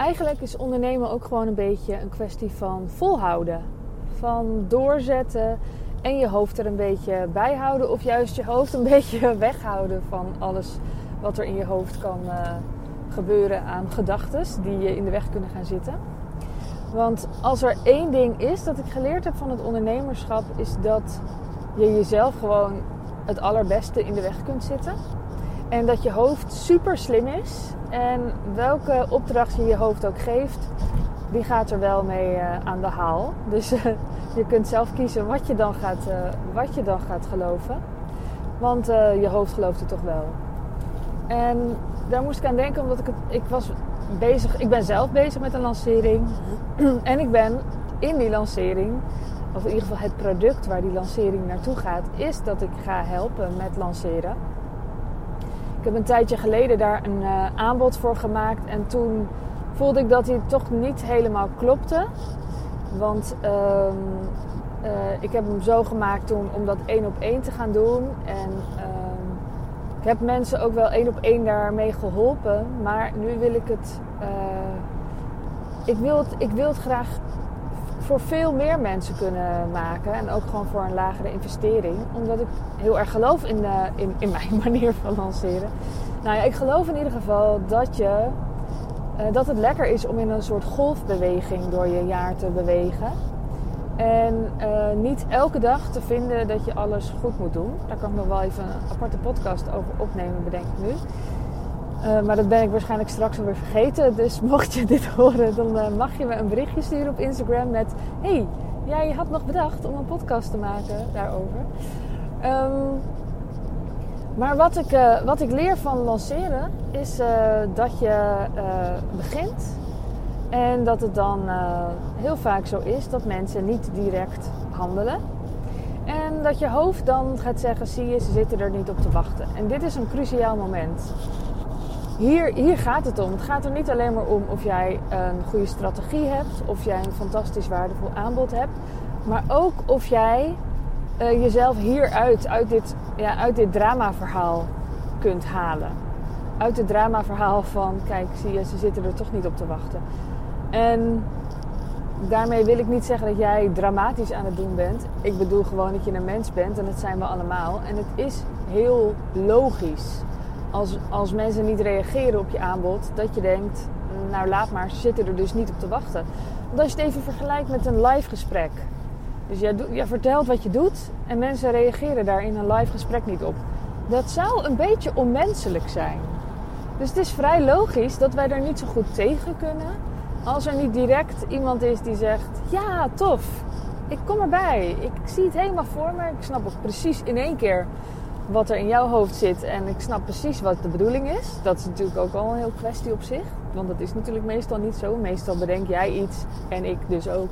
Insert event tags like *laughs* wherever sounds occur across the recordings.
eigenlijk is ondernemen ook gewoon een beetje een kwestie van volhouden. Van doorzetten en je hoofd er een beetje bij houden. Of juist je hoofd een *laughs* beetje weghouden van alles wat er in je hoofd kan uh, gebeuren aan gedachten die je in de weg kunnen gaan zitten. Want als er één ding is dat ik geleerd heb van het ondernemerschap, is dat je jezelf gewoon het allerbeste in de weg kunt zitten. En dat je hoofd super slim is. En welke opdracht je je hoofd ook geeft, die gaat er wel mee uh, aan de haal. Dus uh, je kunt zelf kiezen wat je dan gaat, uh, wat je dan gaat geloven. Want je hoofd gelooft het toch wel. En daar moest ik aan denken omdat ik ik was bezig, ik ben zelf bezig met een lancering. en ik ben in die lancering, of in ieder geval het product waar die lancering naartoe gaat, is dat ik ga helpen met lanceren. Ik heb een tijdje geleden daar een uh, aanbod voor gemaakt en toen voelde ik dat hij toch niet helemaal klopte. Want uh, uh, ik heb hem zo gemaakt toen om dat één op één te gaan doen. En ehm, ik heb mensen ook wel één op één daarmee geholpen. Maar nu wil ik het. Uh, ik, wil het ik wil het graag voor veel meer mensen kunnen maken. En ook gewoon voor een lagere investering. Omdat ik heel erg geloof in, uh, in, in mijn *laughs* manier van lanceren. Nou ja, ik geloof in ieder geval dat je. Uh, dat het lekker is om in een soort golfbeweging door je jaar te bewegen. En uh, niet elke dag te vinden dat je alles goed moet doen. Daar kan ik nog wel even een aparte podcast over opnemen, bedenk ik nu. Uh, maar dat ben ik waarschijnlijk straks alweer vergeten. Dus *laughs* mocht je dit horen, dan uh, mag je me een berichtje sturen op Instagram met... Hey, jij had nog bedacht om een podcast te maken daarover. Um, maar wat ik, uh, wat ik leer van lanceren is dat je begint en dat het dan heel vaak zo is dat mensen niet direct handelen. En dat je hoofd dan gaat zeggen: zie je, ze zitten er niet op te wachten. En dit is een cruciaal moment. Hier, hier gaat het om. Het gaat er niet alleen maar om of jij een goede strategie hebt, of jij een fantastisch waardevol aanbod hebt, maar ook of jij uh, jezelf hieruit, uit dit, ja, uit dit dramaverhaal kunt halen. Uit het dramaverhaal van: kijk, zie je, ze zitten er toch niet op te wachten. En daarmee wil ik niet zeggen dat jij dramatisch aan het doen bent. Ik bedoel gewoon dat je een mens bent en dat zijn we allemaal. En het is heel logisch als, als mensen niet reageren op je aanbod, dat je denkt, nou laat maar, ze zitten er dus niet op te wachten. Want als je het even vergelijkt met een live gesprek. Dus jij, jij vertelt wat je doet en mensen reageren daar in een live gesprek niet op. Dat zou een beetje onmenselijk zijn. Dus het is vrij logisch dat wij daar niet zo goed tegen kunnen als er niet direct iemand is die zegt: Ja, tof, ik kom erbij. Ik zie het helemaal voor me. Ik snap ook precies in één keer wat er in jouw hoofd zit. En ik snap precies wat de bedoeling is. Dat is natuurlijk ook al een heel kwestie op zich. Want dat is natuurlijk meestal niet zo. Meestal bedenk jij iets en ik dus ook.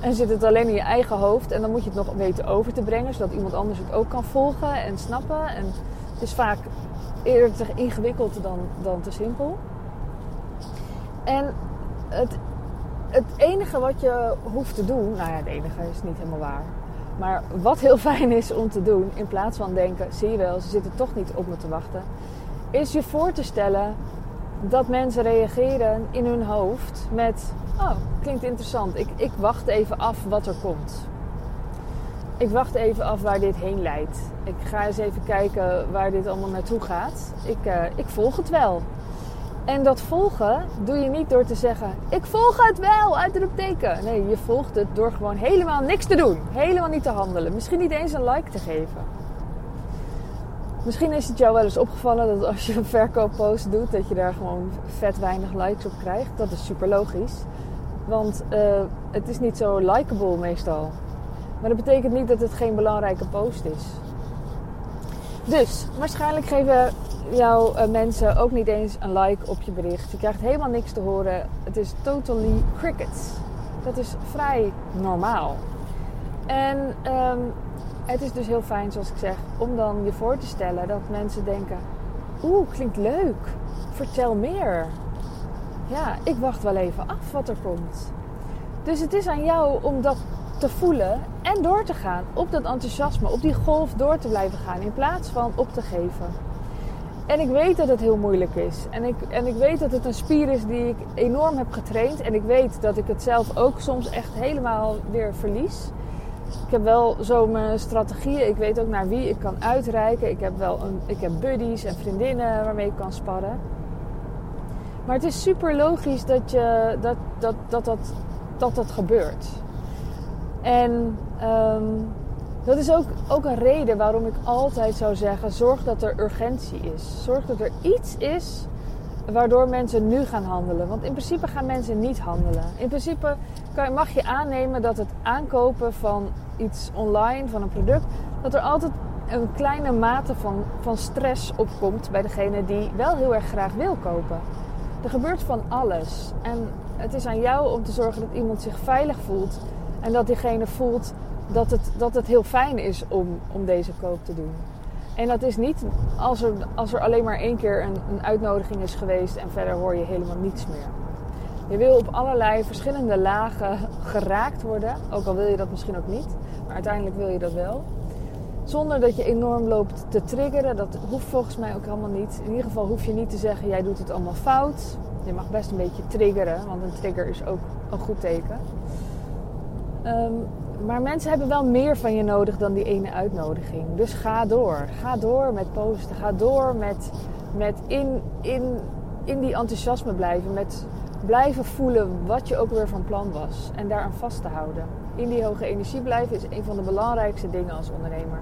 En zit het alleen in je eigen hoofd. En dan moet je het nog weten over te brengen. Zodat iemand anders het ook kan volgen en snappen. En het is vaak eerder te ingewikkeld dan, dan te simpel. En het, het enige wat je hoeft te doen, nou ja, het enige is niet helemaal waar. Maar wat heel fijn is om te doen, in plaats van denken, zie je wel, ze zitten toch niet op me te wachten, is je voor te stellen dat mensen reageren in hun hoofd met, oh, klinkt interessant, ik, ik wacht even af wat er komt. Ik wacht even af waar dit heen leidt. Ik ga eens even kijken waar dit allemaal naartoe gaat. Ik, uh, ik volg het wel. En dat volgen doe je niet door te zeggen: Ik volg het wel, uitroepteken. Nee, je volgt het door gewoon helemaal niks te doen. Helemaal niet te handelen. Misschien niet eens een like te geven. Misschien is het jou wel eens opgevallen dat als je een verkooppost doet, dat je daar gewoon vet weinig likes op krijgt. Dat is super logisch. Want uh, het is niet zo likable meestal. Maar dat betekent niet dat het geen belangrijke post is. Dus waarschijnlijk geven jouw uh, mensen ook niet eens een like op je bericht. Je krijgt helemaal niks te horen. Het is totally crickets. Dat is vrij normaal. En um, het is dus heel fijn, zoals ik zeg, om dan je voor te stellen dat mensen denken: Oeh, klinkt leuk. Vertel meer. Ja, ik wacht wel even af wat er komt. Dus het is aan jou om dat te voelen en door te gaan op dat enthousiasme, op die golf door te blijven gaan in plaats van op te geven. En ik weet dat het heel moeilijk is. En ik, en ik weet dat het een spier is die ik enorm heb getraind. En ik weet dat ik het zelf ook soms echt helemaal weer verlies. Ik heb wel zo mijn strategieën. Ik weet ook naar wie ik kan uitreiken. Ik heb wel een, ik heb buddies en vriendinnen waarmee ik kan sparren. Maar het is super logisch dat je, dat, dat, dat, dat, dat, dat gebeurt. En ehm, dat is ook, ook een reden waarom ik altijd zou zeggen: zorg dat er urgentie is. Zorg dat er iets is waardoor mensen nu gaan handelen. Want in principe gaan mensen niet handelen. In principe kan, mag je aannemen dat het aankopen van iets online, van een product, dat er altijd een kleine mate van, van stress opkomt bij degene die wel heel erg graag wil kopen. Er gebeurt van alles. En het is aan jou om te zorgen dat iemand zich veilig voelt. En dat diegene voelt dat het, dat het heel fijn is om, om deze koop te doen. En dat is niet als er, als er alleen maar één keer een, een uitnodiging is geweest en verder hoor je helemaal niets meer. Je wil op allerlei verschillende lagen geraakt worden, ook al wil je dat misschien ook niet, maar uiteindelijk wil je dat wel. Zonder dat je enorm loopt te triggeren, dat hoeft volgens mij ook helemaal niet. In ieder geval hoef je niet te zeggen, jij doet het allemaal fout. Je mag best een beetje triggeren, want een trigger is ook een goed teken. Um, maar mensen hebben wel meer van je nodig dan die ene uitnodiging. Dus ga door. Ga door met posten. Ga door met, met in, in, in die enthousiasme blijven. Met blijven voelen wat je ook weer van plan was. En daaraan vast te houden. In die hoge energie blijven is een van de belangrijkste dingen als ondernemer.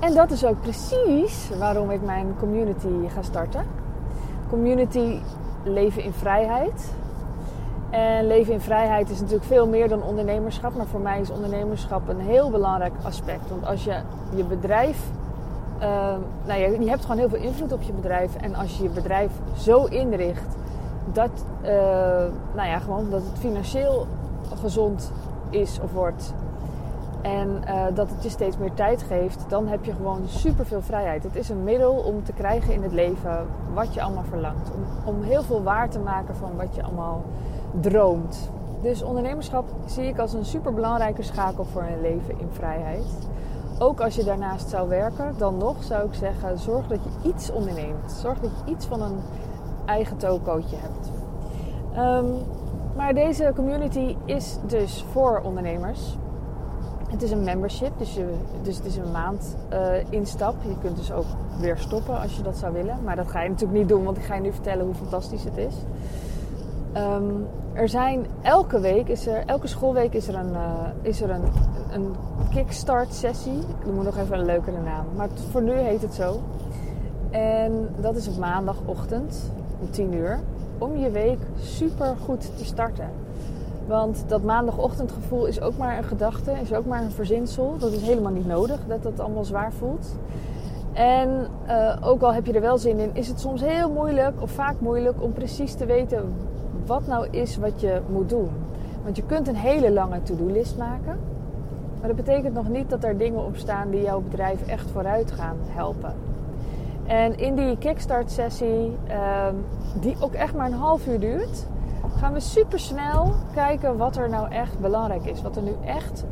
En dat is ook precies waarom ik mijn community ga starten. Community leven in vrijheid. En leven in vrijheid is natuurlijk veel meer dan ondernemerschap. Maar voor mij is ondernemerschap een heel belangrijk aspect. Want als je je bedrijf. Uh, nou, je, je, hebt gewoon heel veel invloed op je bedrijf. En als je je bedrijf zo inricht dat, uh, nou ja, gewoon dat het financieel gezond is of wordt. En uh, dat het je steeds meer tijd geeft, dan heb je gewoon super veel vrijheid. Het is een middel om te krijgen in het leven wat je allemaal verlangt. Om, om heel veel waar te maken van wat je allemaal droomt. Dus ondernemerschap zie ik als een superbelangrijke schakel voor een leven in vrijheid. Ook als je daarnaast zou werken, dan nog zou ik zeggen: zorg dat je iets onderneemt. Zorg dat je iets van een eigen tokootje hebt. Um, maar deze community is dus voor ondernemers. Het is een membership, dus, je, dus het is een maand uh, instap. Je kunt dus ook weer stoppen als je dat zou willen. Maar dat ga je natuurlijk niet doen, want ik ga je nu vertellen hoe fantastisch het is. Um, er zijn elke week, is er, elke schoolweek is er een, uh, is er een, een kickstart sessie. Ik moet nog even een leukere naam. Maar voor nu heet het zo. En dat is op maandagochtend om 10 uur. Om je week super goed te starten. Want dat maandagochtendgevoel is ook maar een gedachte, is ook maar een verzinsel. Dat is helemaal niet nodig dat dat allemaal zwaar voelt. En uh, ook al heb je er wel zin in, is het soms heel moeilijk of vaak moeilijk om precies te weten wat nou is wat je moet doen. Want je kunt een hele lange to-do-list maken. Maar dat betekent nog niet dat er dingen op staan die jouw bedrijf echt vooruit gaan helpen. En in die kickstart sessie, ehm, die ook echt maar een half uur duurt, gaan we super snel kijken wat er nou echt belangrijk is. Wat er nu echt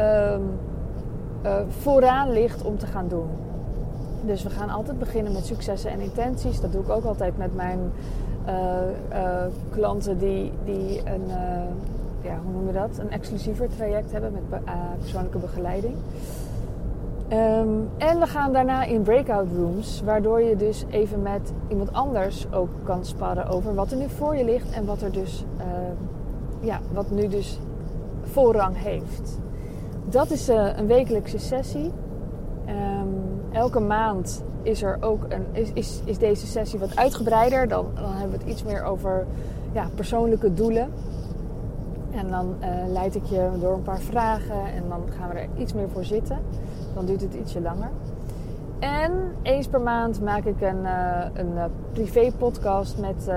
um, uh, vooraan ligt om te gaan doen. Dus we gaan altijd beginnen met successen en intenties. Dat doe ik ook altijd met mijn klanten die, die een, ja, hoe noem je dat? een exclusiever traject hebben met persoonlijke begeleiding. Um, en we gaan daarna in breakout rooms, waardoor je dus even met iemand anders ook kan sparren over wat er nu voor je ligt en wat er dus, ja, wat nu dus voorrang heeft. Dat is een wekelijkse sessie. Um, elke maand is er ook een, is, is, is deze sessie wat uitgebreider. Dan, dan hebben we het iets meer over ja, persoonlijke doelen. En dan uh, leid ik je door een paar vragen en dan gaan we er iets meer voor zitten. Dan duurt het ietsje langer. En eens per maand maak ik een, uh, een uh, privé podcast met,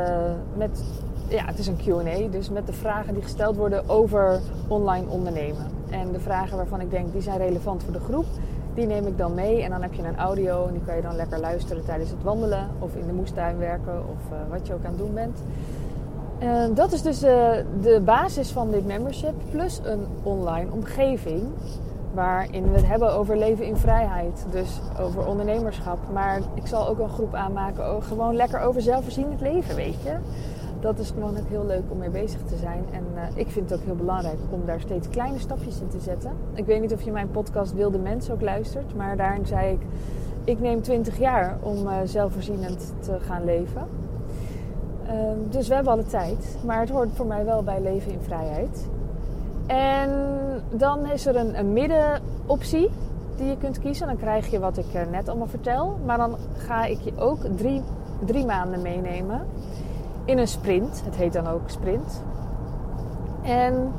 met, ja, het is een Q&A, dus met de vragen die gesteld worden over online ondernemen. En de vragen waarvan ik denk die zijn relevant voor de groep, die neem ik dan mee en dan heb je een audio en die kan je dan lekker luisteren tijdens het wandelen of in de moestuin werken of uh, wat je ook aan het doen bent. Uh, dat is dus uh, de basis van dit membership plus een online omgeving waarin we het hebben over leven in vrijheid. Dus over ondernemerschap. Maar ik zal ook een groep aanmaken, gewoon lekker over zelfvoorzienend leven, weet je. Dat is gewoon ook heel leuk om mee bezig te zijn. En uh, ik vind het ook heel belangrijk om daar steeds kleine stapjes in te zetten. Ik weet niet of je mijn podcast Wilde Mensen ook luistert, maar daarin zei ik: ik neem 20 jaar om uh, zelfvoorzienend te gaan leven. Uh, dus we hebben alle tijd, maar het hoort voor mij wel bij leven in vrijheid. En dan is er een, middenoptie die je kunt kiezen. Dan krijg je wat ik net allemaal vertel. Maar dan ga ik je ook drie, drie maanden meenemen in een sprint. Het heet dan ook sprint. En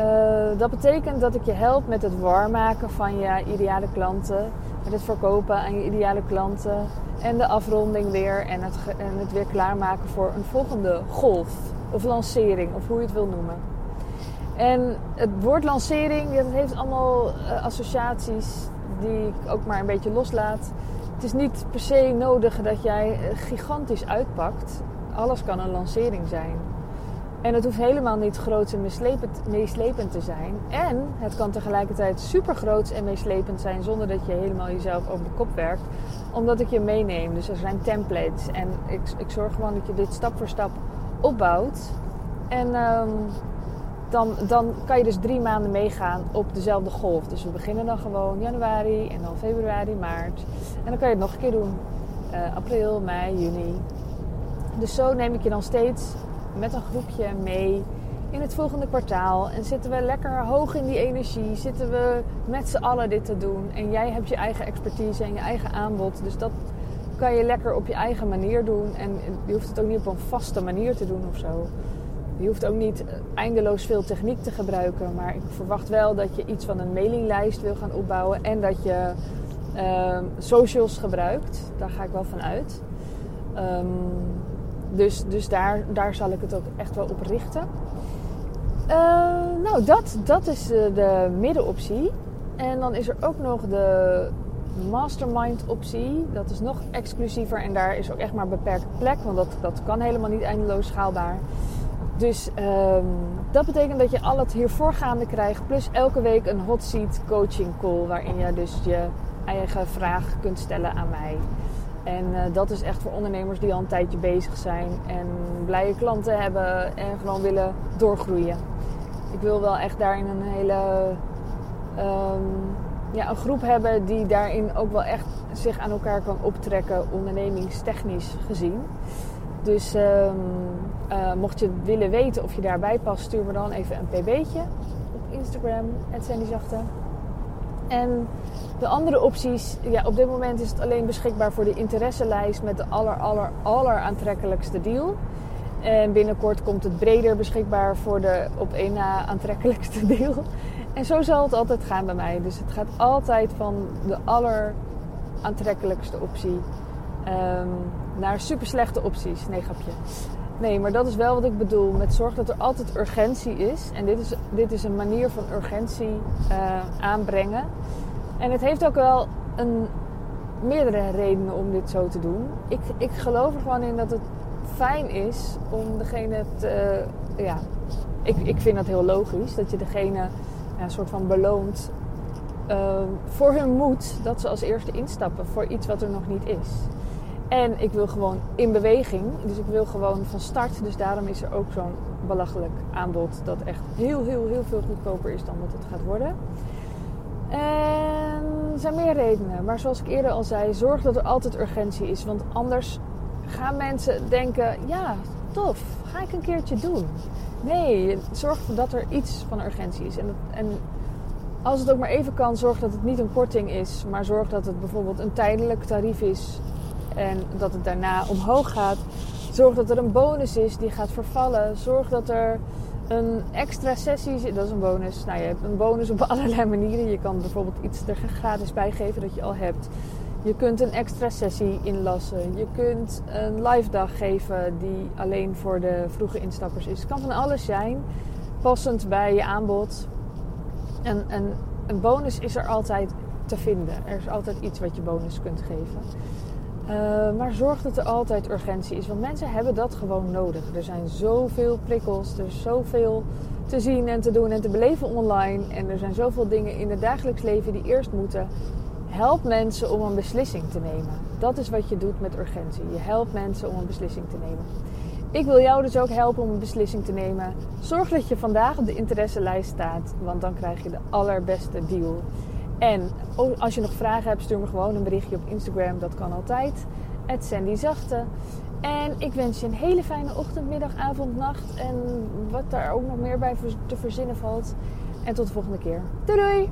uh, dat betekent dat ik je help met het warm maken van je ideale klanten. Met het verkopen aan je ideale klanten. En de afronding weer. En het, en het weer klaarmaken voor een volgende golf. Of lancering, of hoe je het wil noemen. En het woord lancering, dat heeft allemaal uh, associaties die ik ook maar een beetje loslaat. Het is niet per se nodig dat jij gigantisch uitpakt. Alles kan een lancering zijn. En het hoeft helemaal niet groot en meeslepend, te zijn. En het kan tegelijkertijd super groot en meeslepend zijn zonder dat je helemaal jezelf over de kop werkt. Omdat ik je meeneem. Dus er zijn templates. En ik, ik zorg gewoon dat je dit stap voor stap opbouwt. En um, dan, dan kan je dus drie maanden meegaan op dezelfde golf. Dus we beginnen dan gewoon januari en dan februari, maart. En dan kan je het nog een keer doen. Uh, april, mei, juni. Dus zo neem ik je dan steeds met een groepje mee in het volgende kwartaal. En zitten we lekker hoog in die energie. Zitten we met z'n allen dit te doen. En jij hebt je eigen expertise en je eigen aanbod. Dus dat kan je lekker op je eigen manier doen. En je hoeft het ook niet op een vaste manier te doen of zo. Je hoeft ook niet eindeloos veel techniek te gebruiken. Maar ik verwacht wel dat je iets van een mailinglijst wil gaan opbouwen. En dat je uh, socials gebruikt. Daar ga ik wel van uit. Um, dus dus daar, daar zal ik het ook echt wel op richten. Uh, nou, dat, dat is de, de middenoptie. En dan is er ook nog de mastermind optie. Dat is nog exclusiever en daar is ook echt maar beperkt plek. Want dat, dat kan helemaal niet eindeloos schaalbaar. Dus um, dat betekent dat je al het hiervoorgaande krijgt. Plus elke week een hot seat coaching call. Waarin je dus je eigen vraag kunt stellen aan mij. En uh, dat is echt voor ondernemers die al een tijdje bezig zijn. En blije klanten hebben en gewoon willen doorgroeien. Ik wil wel echt daarin een hele... Um, ja, een groep hebben die daarin ook wel echt zich aan elkaar kan optrekken, ondernemingstechnisch gezien. Dus um, uh, mocht je willen weten of je daarbij past, stuur me dan even een pb'tje op Instagram, Zachte. En de andere opties, ja, op dit moment is het alleen beschikbaar voor de interesselijst met de aller, aller, aller aantrekkelijkste deal. En binnenkort komt het breder beschikbaar voor de op één na aantrekkelijkste *laughs* deal. En zo zal het altijd gaan bij mij. Dus het gaat altijd van de aller aantrekkelijkste optie um, naar super slechte opties. Nee, grapje. Nee, maar dat is wel wat ik bedoel. Met zorg dat er altijd urgentie is. En dit is, dit is een manier van urgentie uh, aanbrengen. En het heeft ook wel een, meerdere redenen om dit zo te doen. Ik, ik geloof er gewoon in dat het fijn is om degene te. Uh, ja, ik, ik vind dat heel logisch. Dat je degene ja, een soort van beloont uh, voor hun moed dat ze als eerste instappen voor iets wat er nog niet is. En ik wil gewoon in beweging. Dus ik wil gewoon van start. Dus daarom is er ook zo'n belachelijk aanbod. Dat echt heel, heel, heel veel goedkoper is dan wat het gaat worden. En er zijn meer redenen. Maar zoals ik eerder al zei, zorg dat er altijd urgentie is. Want anders gaan mensen denken: ja, tof, ga ik een keertje doen. Nee, zorg dat er iets van urgentie is. En, en als het ook maar even kan, zorg dat het niet een korting is. Maar zorg dat het bijvoorbeeld een tijdelijk tarief is en dat het daarna omhoog gaat. Zorg dat er een bonus is die gaat vervallen. Zorg dat er een extra sessie. Dat is een bonus. Nou, je hebt een bonus op *laughs* allerlei manieren. Je kan bijvoorbeeld iets er gratis bij geven dat je al hebt. Je kunt een extra sessie inlassen. Je kunt een live dag geven die alleen voor de vroege instappers is. Het kan van alles zijn. Passend bij je aanbod. En, en een bonus is er altijd te vinden. Er is altijd iets wat je bonus kunt geven. Uh, maar zorg dat er altijd urgentie is. Want mensen hebben dat gewoon nodig. Er zijn zoveel prikkels. Er is zoveel te zien en te doen en te beleven online. En er zijn zoveel dingen in het dagelijks leven die eerst moeten. Help mensen om een beslissing te nemen. Dat is wat je doet met urgentie. Je helpt mensen om een beslissing te nemen. Ik wil jou dus ook helpen om een beslissing te nemen. Zorg dat je vandaag op de interesselijst staat, want dan krijg je de allerbeste deal. En als je nog vragen hebt, stuur me gewoon een berichtje op Instagram. Dat kan altijd. Sandy Zachte. En ik wens je een hele fijne ochtend, middag, avond, nacht. En wat daar ook nog meer bij te verzinnen valt. En tot de volgende keer. Doei doei!